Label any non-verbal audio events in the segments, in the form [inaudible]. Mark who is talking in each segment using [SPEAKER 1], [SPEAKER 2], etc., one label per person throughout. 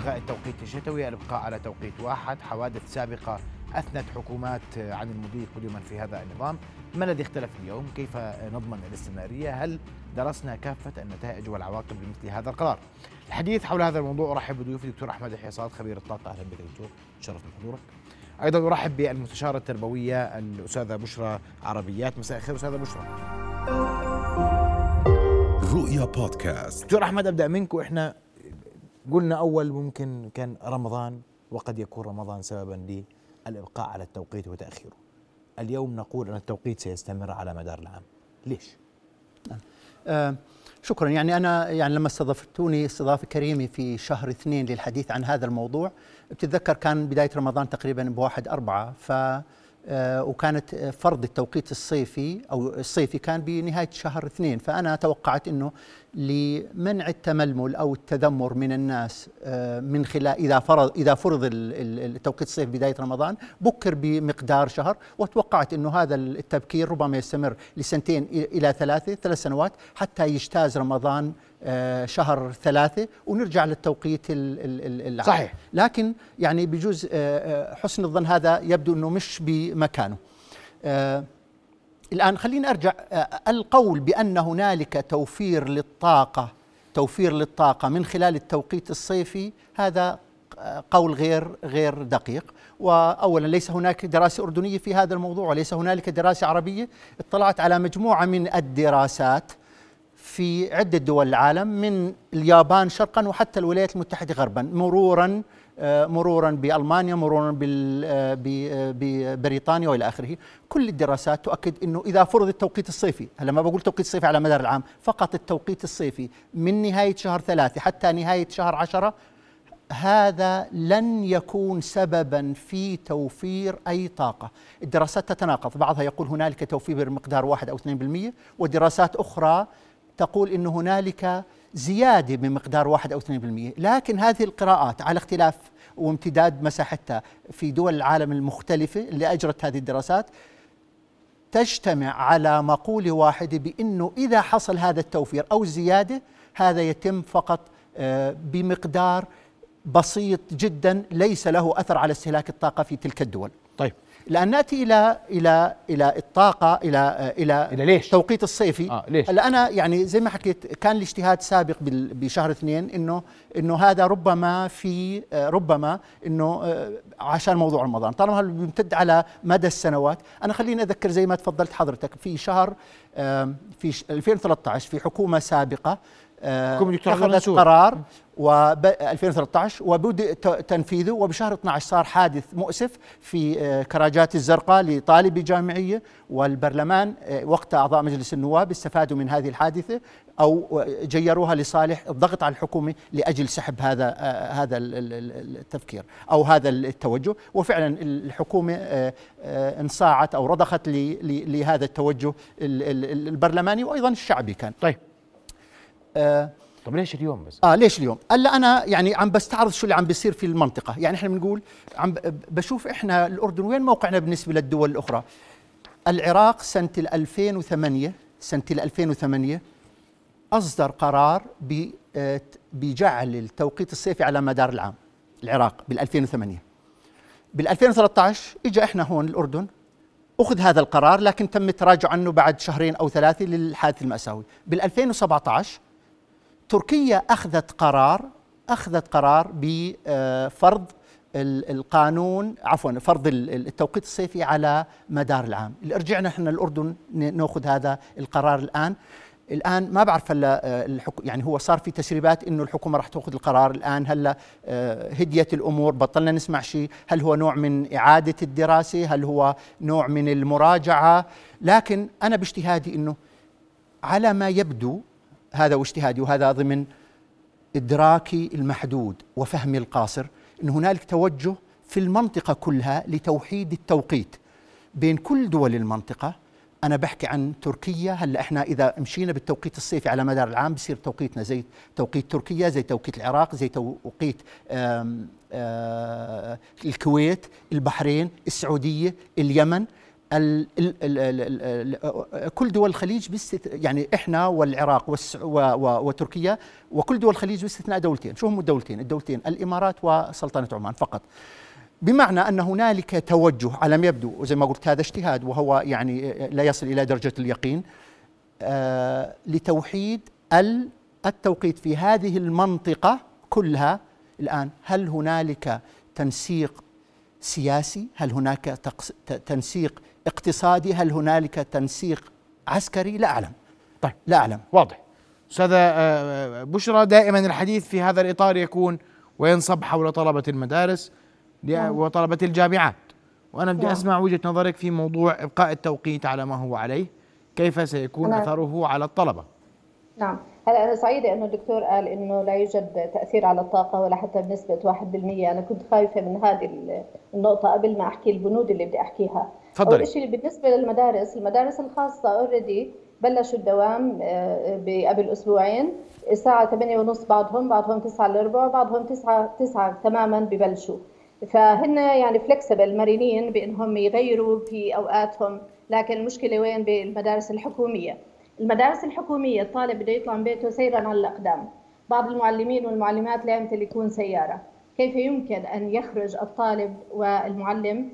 [SPEAKER 1] إلغاء التوقيت الشتوي الإبقاء على توقيت واحد. حوادث سابقة أثنت حكومات عن المضي قدما في هذا النظام. ما الذي اختلف اليوم؟ كيف نضمن الاستمرارية؟ هل درسنا كافة النتائج والعواقب لمثل هذا القرار؟ الحديث حول هذا الموضوع أرحب بضيوفي الدكتور أحمد الحصاد خبير الطاقة. أهلا بك دكتور. تشرف بحضورك. أيضا أرحب بالمستشارة التربوية الأستاذة بشرى عربيات. مساء الخير أستاذة بشرى.
[SPEAKER 2] رؤيا بودكاست.
[SPEAKER 1] دكتور أحمد أبدأ منك وإحنا قلنا أول ممكن كان رمضان وقد يكون رمضان سببا للإبقاء على التوقيت وتأخيره. اليوم نقول أن التوقيت سيستمر على مدار العام. ليش؟
[SPEAKER 3] آه شكرا. يعني أنا يعني لما استضفتوني استضافة كريمة في شهر اثنين للحديث عن هذا الموضوع بتتذكر كان بداية رمضان تقريبا بواحد أربعة ف وكانت فرض التوقيت الصيفي أو الصيفي كان بنهاية شهر اثنين فأنا توقعت إنه لمنع التململ أو التذمر من الناس آه، من خلال إذا فرض إذا فرض التوقيت الصيفي بداية رمضان بكر بمقدار شهر وتوقعت إنه هذا التبكير ربما يستمر لسنتين إلى ثلاثة ثلاث سنوات حتى يجتاز رمضان آه، شهر ثلاثة ونرجع للتوقيت العام.
[SPEAKER 1] صحيح.
[SPEAKER 3] لكن يعني بجوز حسن الظن هذا يبدو أنه مش بمكانه. الآن خلينا أرجع القول بأن هنالك توفير للطاقة توفير للطاقة من خلال التوقيت الصيفي هذا قول غير غير دقيق. واولا ليس هناك دراسة أردنية في هذا الموضوع وليس هنالك دراسة عربية. اطلعت على مجموعة من الدراسات في عدة دول العالم من اليابان شرقا وحتى الولايات المتحدة غربا مرورا آه، مرورا بألمانيا مرورا آه، ببريطانيا وإلى آخره. كل الدراسات تؤكد إنه إذا فرض التوقيت الصيفي هلأ ما بقول توقيت الصيفي على مدار العام فقط التوقيت الصيفي من نهاية شهر ثلاثة حتى نهاية شهر عشرة هذا لن يكون سببا في توفير أي طاقة، الدراسات تتناقض، بعضها يقول هنالك توفير بمقدار 1 أو 2% ودراسات أخرى تقول إن هنالك زيادة بمقدار 1 أو 2%، لكن هذه القراءات على اختلاف وامتداد مساحتها في دول العالم المختلفة اللي أجرت هذه الدراسات تجتمع على مقوله واحدة بإنه إذا حصل هذا التوفير أو الزيادة هذا يتم فقط آه، بمقدار بسيط جدا ليس له أثر على استهلاك الطاقة في تلك الدول.
[SPEAKER 1] طيب
[SPEAKER 3] الان نأتي إلى إلى إلى الطاقة إلى إلى
[SPEAKER 1] إلى ليش؟
[SPEAKER 3] توقيت الصيفي
[SPEAKER 1] آه ليش؟
[SPEAKER 3] هلا أنا يعني زي ما حكيت كان الاجتهاد سابق بشهر اثنين إنه إنه هذا ربما في ربما إنه آه، عشان موضوع رمضان طالما بيمتد على مدى السنوات أنا خليني أذكر زي ما تفضلت حضرتك في شهر في 2013 في حكومة سابقة
[SPEAKER 1] حكومة
[SPEAKER 3] أخذت قرار و 2013 وبدأ تنفيذه. وبشهر 12 صار حادث مؤسف في آه، كراجات الزرقاء لطالب جامعيه والبرلمان آه، وقت أعضاء مجلس النواب استفادوا من هذه الحادثة أو جيروها لصالح الضغط على الحكومة لأجل سحب هذا آه، هذا التفكير أو هذا التوجه. وفعلا الحكومة انصاعت أو رضخت لهذا التوجه البرلماني وأيضا الشعبي كان.
[SPEAKER 1] طيب. طب ليش اليوم بس؟
[SPEAKER 3] آه ليش اليوم؟ هلا أنا يعني عم بستعرض شو اللي عم بيصير في المنطقة، يعني إحنا بنقول عم بشوف إحنا الأردن وين موقعنا بالنسبة للدول الأخرى؟ العراق سنة 2008 سنة 2008 أصدر قرار آه، بجعل التوقيت الصيفي على مدار العام العراق بال 2008 بال 2013 اجى إحنا هون الأردن أخذ هذا القرار لكن تم التراجع عنه بعد شهرين أو ثلاثة للحادث المأساوي بال 2017 تركيا أخذت قرار أخذت قرار بفرض القانون عفوا فرض التوقيت الصيفي على مدار العام. رجعنا إحنا الأردن نأخذ هذا القرار الآن. الآن ما بعرف هلا آه، يعني هو صار في تسريبات إنه الحكومة راح تأخذ القرار الآن. هلا آه، هديت الأمور بطلنا نسمع شيء. هل هو نوع من إعادة الدراسة؟ هل هو نوع من المراجعة؟ لكن أنا باجتهادي إنه على ما يبدو هذا واجتهادي وهذا ضمن إدراكي المحدود وفهمي القاصر أن هنالك توجه في المنطقة كلها لتوحيد التوقيت بين كل دول المنطقة. أنا بحكي عن تركيا. هلأ إحنا إذا مشينا بالتوقيت الصيفي على مدار العام بصير توقيتنا زي توقيت تركيا زي توقيت العراق زي توقيت آم آم الكويت البحرين السعودية اليمن. كل دول الخليج باست يعني إحنا والعراق وتركيا وكل دول الخليج باستثناء دولتين، شو هم الدولتين؟ الدولتين الإمارات وسلطنة عمان فقط. بمعنى أن هنالك توجه على ما يبدو وزي ما قلت هذا اجتهاد وهو يعني لا يصل إلى درجة اليقين آه لتوحيد التوقيت في هذه المنطقة كلها الآن هل هنالك تنسيق سياسي؟ هل هناك تنسيق اقتصادي؟ هل هنالك تنسيق عسكري؟ لا أعلم.
[SPEAKER 1] طيب
[SPEAKER 3] لا أعلم.
[SPEAKER 1] واضح. أستاذة آه، بشرى دائما الحديث في هذا الإطار يكون وينصب حول طلبة المدارس نعم. وطلبة الجامعات. وأنا بدي نعم. أسمع وجهة نظرك في موضوع إبقاء التوقيت على ما هو عليه، كيف سيكون أثره على الطلبة؟
[SPEAKER 4] نعم. هلا أنا سعيدة إنه الدكتور قال إنه لا يوجد تأثير على الطاقة ولا حتى بنسبة 1% أنا كنت خايفة من هذه النقطة قبل ما أحكي البنود اللي بدي أحكيها.
[SPEAKER 1] تفضلي.
[SPEAKER 4] أول شيء بالنسبة للمدارس المدارس الخاصة already بلشوا الدوام آه، قبل أسبوعين. الساعة 8:30 بعضهم بعضهم 9 الا ربع بعضهم 9 9 تماما ببلشوا. فهن يعني flexible مرنين بإنهم يغيروا في أوقاتهم. لكن المشكلة وين؟ بالمدارس الحكومية. المدارس الحكومية الطالب بده يطلع من بيته سيرا على الأقدام. بعض المعلمين والمعلمات لا يمتلكون سيارة. كيف يمكن أن يخرج الطالب والمعلم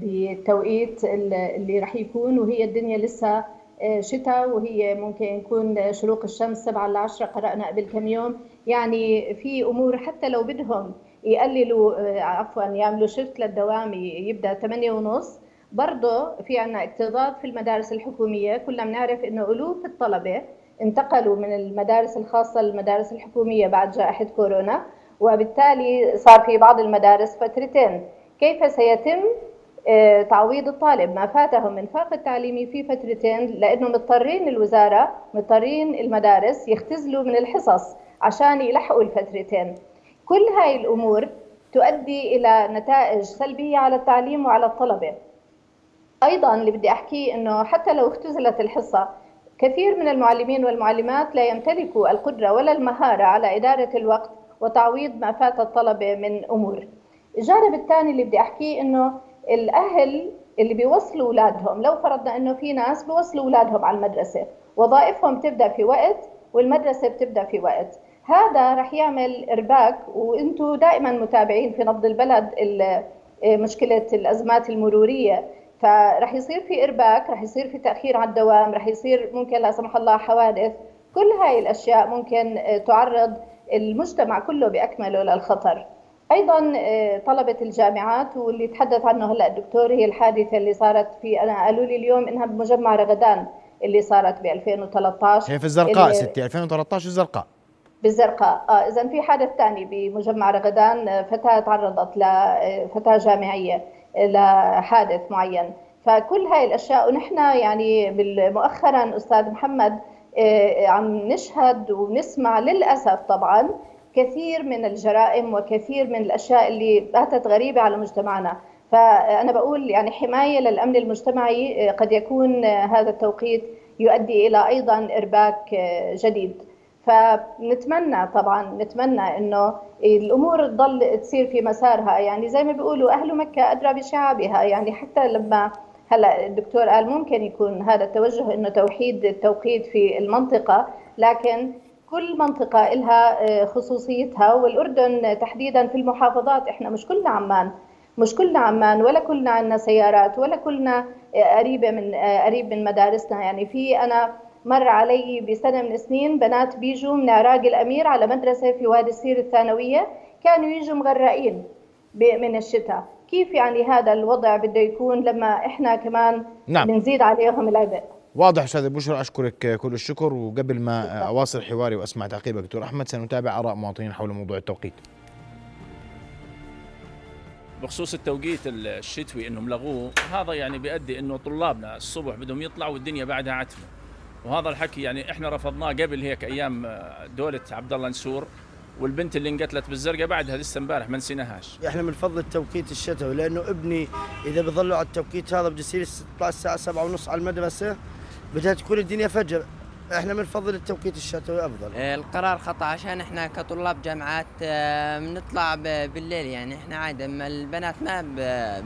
[SPEAKER 4] بالتوقيت اللي راح يكون؟ وهي الدنيا لسه آه، شتاء وهي ممكن يكون شروق الشمس 7 ل 10 قرأنا قبل كم يوم. يعني في أمور حتى لو بدهم يقللوا آه، عفوا يعملوا شفت للدوام يبدأ 8 ونص. برضه في عنا اكتظاظ في المدارس الحكومية. كلنا بنعرف إنه ألوف الطلبة انتقلوا من المدارس الخاصة للمدارس الحكومية بعد جائحة كورونا وبالتالي صار في بعض المدارس فترتين. كيف سيتم؟ آه، تعويض الطالب. ما فاته من فاق التعليمي في فترتين لأنه مضطرين الوزارة مضطرين المدارس يختزلوا من الحصص عشان يلحقوا الفترتين. كل هاي الأمور تؤدي إلى نتائج سلبية على التعليم وعلى الطلبة. أيضا اللي بدي أحكيه إنه حتى لو اختزلت الحصة كثير من المعلمين والمعلمات لا يمتلكوا القدرة ولا المهارة على إدارة الوقت وتعويض ما فات الطلبه من أمور. الجانب الثاني اللي بدي أحكيه إنه الأهل اللي بيوصلوا أولادهم لو فرضنا إنه في ناس بيوصلوا أولادهم على المدرسة وظائفهم تبدا في وقت والمدرسة بتبدأ في وقت هذا رح يعمل إرباك وأنتم دائما متابعين في نبض البلد مشكلة الأزمات المرورية فرح يصير في إرباك رح يصير في تأخير على الدوام رح يصير ممكن لا سمح الله حوادث. كل هاي الأشياء ممكن آه، تعرض المجتمع كله بأكمله للخطر. أيضا آه، طلبة الجامعات واللي تحدث عنه هلأ الدكتور هي الحادثة اللي صارت في أنا قالوا لي اليوم إنها بمجمع رغدان اللي صارت ب 2013
[SPEAKER 1] هي في الزرقاء ستي 2013 الزرقاء.
[SPEAKER 4] بالزرقاء آه اذا في حادث ثاني بمجمع رغدان آه، فتاة تعرضت لفتاه جامعية. لحادث معين. فكل هاي الأشياء ونحن يعني مؤخرا أستاذ محمد آه، عم نشهد ونسمع للأسف طبعا كثير من الجرائم وكثير من الأشياء اللي باتت غريبة على مجتمعنا. فأنا بقول يعني حماية للأمن المجتمعي آه، قد يكون هذا التوقيت يؤدي إلى أيضا إرباك آه، جديد. فنتمنى طبعا نتمنى إنه الأمور تضل تصير في مسارها. يعني زي ما بيقولوا أهل مكة أدرى بشعابها. يعني حتى لما هلأ الدكتور قال ممكن يكون هذا التوجه إنه توحيد التوقيت في المنطقة. لكن كل منطقة لها آه، خصوصيتها. والأردن تحديدا في المحافظات. إحنا مش كلنا عمان. مش كلنا عمان ولا كلنا عندنا سيارات ولا كلنا آه، قريبة من آه، قريب من مدارسنا. يعني في أنا مر علي بسنة من السنين بنات بيجوا من عراق الأمير على مدرسة في وادي السير الثانوية كانوا يجوا مغرقين من الشتاء. كيف يعني هذا الوضع بده يكون لما إحنا كمان نعم. بنزيد عليهم العبء
[SPEAKER 1] واضح أستاذ بشرى أشكرك كل الشكر. وقبل ما أواصل حواري وأسمع تعقيبك دكتور أحمد سنتابع آراء مواطنين حول موضوع التوقيت.
[SPEAKER 5] بخصوص التوقيت الشتوي إنهم لغوه هذا يعني بيؤدي إنه طلابنا الصبح بدهم يطلعوا والدنيا بعدها عتمة. وهذا الحكي يعني إحنا رفضناه قبل هيك أيام آه، دولة عبد الله نسور والبنت اللي انقتلت بالزرقاء بعدها لسه امبارح ما نسيناهاش.
[SPEAKER 6] إحنا بنفضل التوقيت الشتوي لأنه ابني إذا بظلوا على التوقيت هذا بده يصير الساعة 7 ونص على المدرسة بدها تكون الدنيا فجر. إحنا بنفضل التوقيت الشتوي أفضل.
[SPEAKER 7] آه، القرار خطأ عشان إحنا كطلاب جامعات آه، بنطلع بالليل يعني إحنا عادي أما البنات ما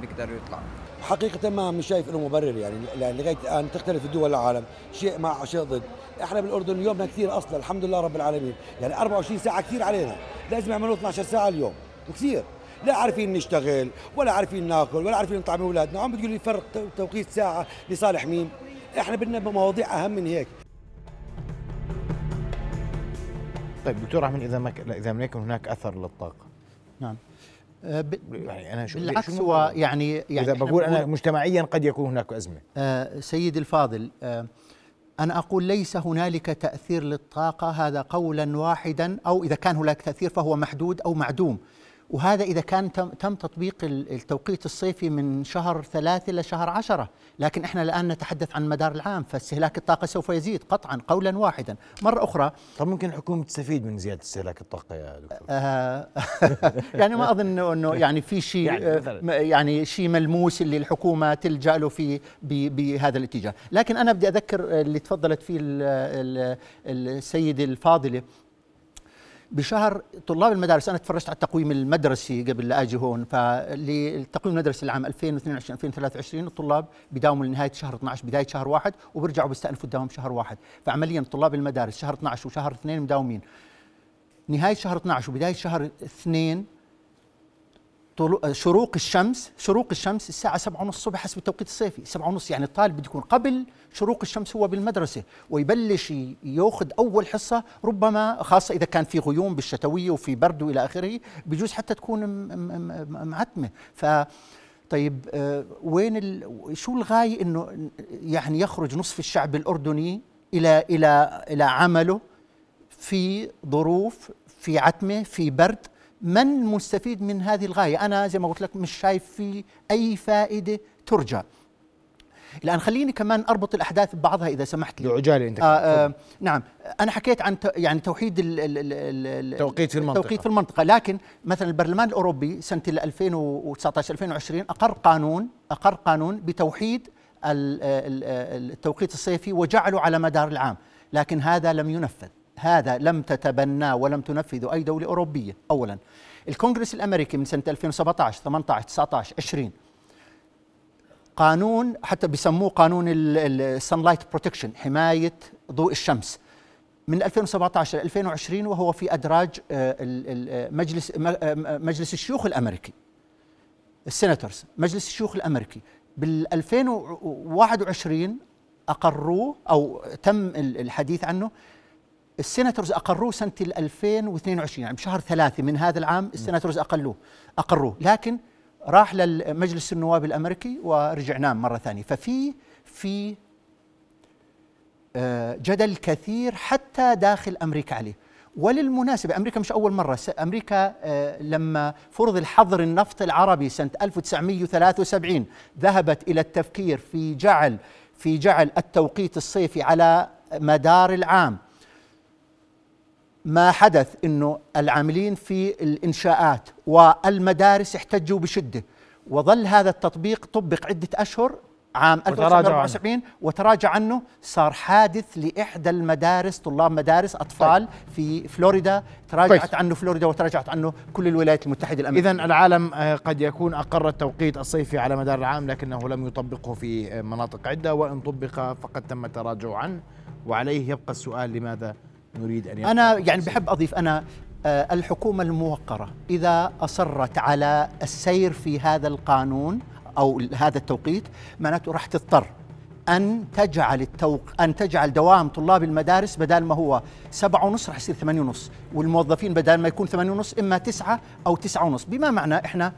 [SPEAKER 7] بيقدروا يطلعوا.
[SPEAKER 8] حقيقة ما مش شايف إنه مبرر يعني لأن لغاية الآن تختلف الدول العالم شيء مع شيء ضد. إحنا بالأردن يومنا كثير أصلا الحمد لله رب العالمين. يعني 24 ساعة كثير علينا. لازم يعملوا 12 ساعة اليوم وكثير. لا عارفين نشتغل ولا عارفين ناكل ولا عارفين نطعم أولادنا. عم بتقول لي فرق توقيت ساعة لصالح مين؟ إحنا بدنا بمواضيع أهم من هيك.
[SPEAKER 1] طيب دكتور أحمد إذا ما إذا لم يكن هناك أثر للطاقة.
[SPEAKER 3] نعم.
[SPEAKER 1] يعني أنا شو
[SPEAKER 3] بالعكس هو؟ يعني يعني إذا
[SPEAKER 1] بقول
[SPEAKER 3] أنا
[SPEAKER 1] مجتمعيا قد يكون هناك أزمة
[SPEAKER 3] آه، سيدي الفاضل آه، أنا أقول ليس هنالك تأثير للطاقة هذا قولا واحدا أو إذا كان هناك تأثير فهو محدود أو معدوم وهذا إذا كان تم, تطبيق ال- التوقيت الصيفي من شهر ثلاثة إلى شهر عشرة. لكن إحنا الآن نتحدث عن مدار العام فاستهلاك الطاقة سوف يزيد قطعا قولا واحدا. مرة أخرى
[SPEAKER 1] طب ممكن الحكومة تستفيد من زيادة استهلاك الطاقة يا دكتور؟
[SPEAKER 3] آه، [laughs] يعني ما انه إنه يعني في شيء
[SPEAKER 1] يعني
[SPEAKER 3] يعني,
[SPEAKER 1] مثلاً.
[SPEAKER 3] يعني شيء ملموس اللي الحكومة تلجأ له في بهذا الاتجاه، لكن أنا بدي أذكر اللي تفضلت فيه ال- ال- السيدة الفاضلة. بشهر طلاب المدارس أنا تفرجت على التقويم المدرسي قبل لا أجي هون فالتقويم المدرسي العام 2022 2023 الطلاب بداوموا لنهايه شهر 12 بداية شهر واحد وبيرجعوا بيستأنفوا الدوام شهر واحد. فعمليا طلاب المدارس شهر 12 وشهر اثنين مداومين نهاية شهر 12 وبداية شهر اثنين طلوع شروق الشمس شروق الشمس الساعة سبعة ونص الصبح حسب التوقيت الصيفي. سبعة ونص يعني الطالب بده يكون قبل شروق الشمس هو بالمدرسة ويبلش ي- ياخذ أول حصة ربما خاصة إذا كان في غيوم بالشتوية وفي برد وإلى آخره بجوز حتى تكون معتمة. ف طيب آه، وين ال... شو الغاية إنه يعني يخرج نصف الشعب الأردني إلى إلى إلى عمله في ظروف في عتمة في برد؟ من مستفيد من هذه الغاية؟ أنا زي ما قلت لك مش شايف في أي فائدة ترجى الآن خليني كمان أربط الأحداث ببعضها إذا سمحت لي.
[SPEAKER 1] بعجاله انت
[SPEAKER 3] آه آه نعم. أنا حكيت عن يعني توحيد ال- ال- ال- ال-
[SPEAKER 1] التوقيت في المنطقة.
[SPEAKER 3] التوقيت في المنطقة. لكن مثلا البرلمان الأوروبي سنة ال 2019 2020 أقر قانون أقر قانون بتوحيد ال- ال- التوقيت الصيفي وجعله على مدار العام. لكن هذا لم ينفذ. هذا لم تتبناه ولم تنفذه أي دولة أوروبية. اولا الكونغرس الأمريكي من سنة 2017 18 19 20 قانون حتى بيسموه قانون ال sunlight protection حماية ضوء الشمس. من 2017 ل 2020 وهو في أدراج آه، مجلس م- آه، مجلس الشيوخ الأمريكي. ال senators مجلس الشيوخ الأمريكي. بال 2021 أقروه أو تم ال- الحديث عنه ال senators أقروه سنة ال 2022 يعني بشهر ثلاثة من هذا العام ال senators أقلوه أقروه. لكن راح لمجلس النواب الأمريكي ورجع نام مرة ثانية. ففي في آه، جدل كثير حتى داخل أمريكا عليه. وللمناسبة أمريكا مش أول مرة. أمريكا آه، لما فرض الحظر النفط العربي سنة 1973 ذهبت إلى التفكير في جعل في جعل التوقيت الصيفي على مدار العام. ما حدث إنه العاملين في الإنشاءات والمدارس احتجوا بشدة. وظل هذا التطبيق طبق عدة أشهر عام
[SPEAKER 1] وتراجعوا
[SPEAKER 3] 1974 وتراجع عنه صار حادث لإحدى المدارس طلاب مدارس أطفال في فلوريدا. تراجعت
[SPEAKER 1] كويس.
[SPEAKER 3] عنه فلوريدا وتراجعت عنه كل الولايات المتحدة الأمريكية.
[SPEAKER 1] اذا العالم آه، قد يكون أقر التوقيت الصيفي على مدار العام لكنه لم يطبقه في آه، مناطق عدة. وإن طبق فقد تم التراجع عنه. وعليه يبقى السؤال لماذا نريد يبقى
[SPEAKER 3] أنا يعني؟ بحب أضيف أنا آه، الحكومة الموقرة إذا أصرت على السير في هذا القانون أو هذا التوقيت معناته راح تضطر أن تجعل التوق أن تجعل دوام طلاب المدارس بدل ما هو سبعة ونص راح يصير ثمانية ونص والموظفين بدل ما يكون ثمانية ونص إما تسعة أو تسعة ونص بما معنى إحنا.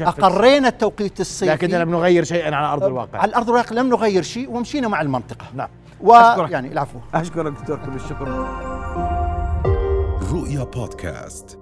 [SPEAKER 3] أقرينا التوقيت الصيفي
[SPEAKER 1] لكننا لم نغير شيئا على أرض الواقع
[SPEAKER 3] على الأرض الواقع لم نغير شيء ومشينا مع المنطقة
[SPEAKER 1] نعم.
[SPEAKER 3] ويعني العفو.
[SPEAKER 1] أشكرك دكتور كل الشكر.
[SPEAKER 2] رؤيا بودكاست.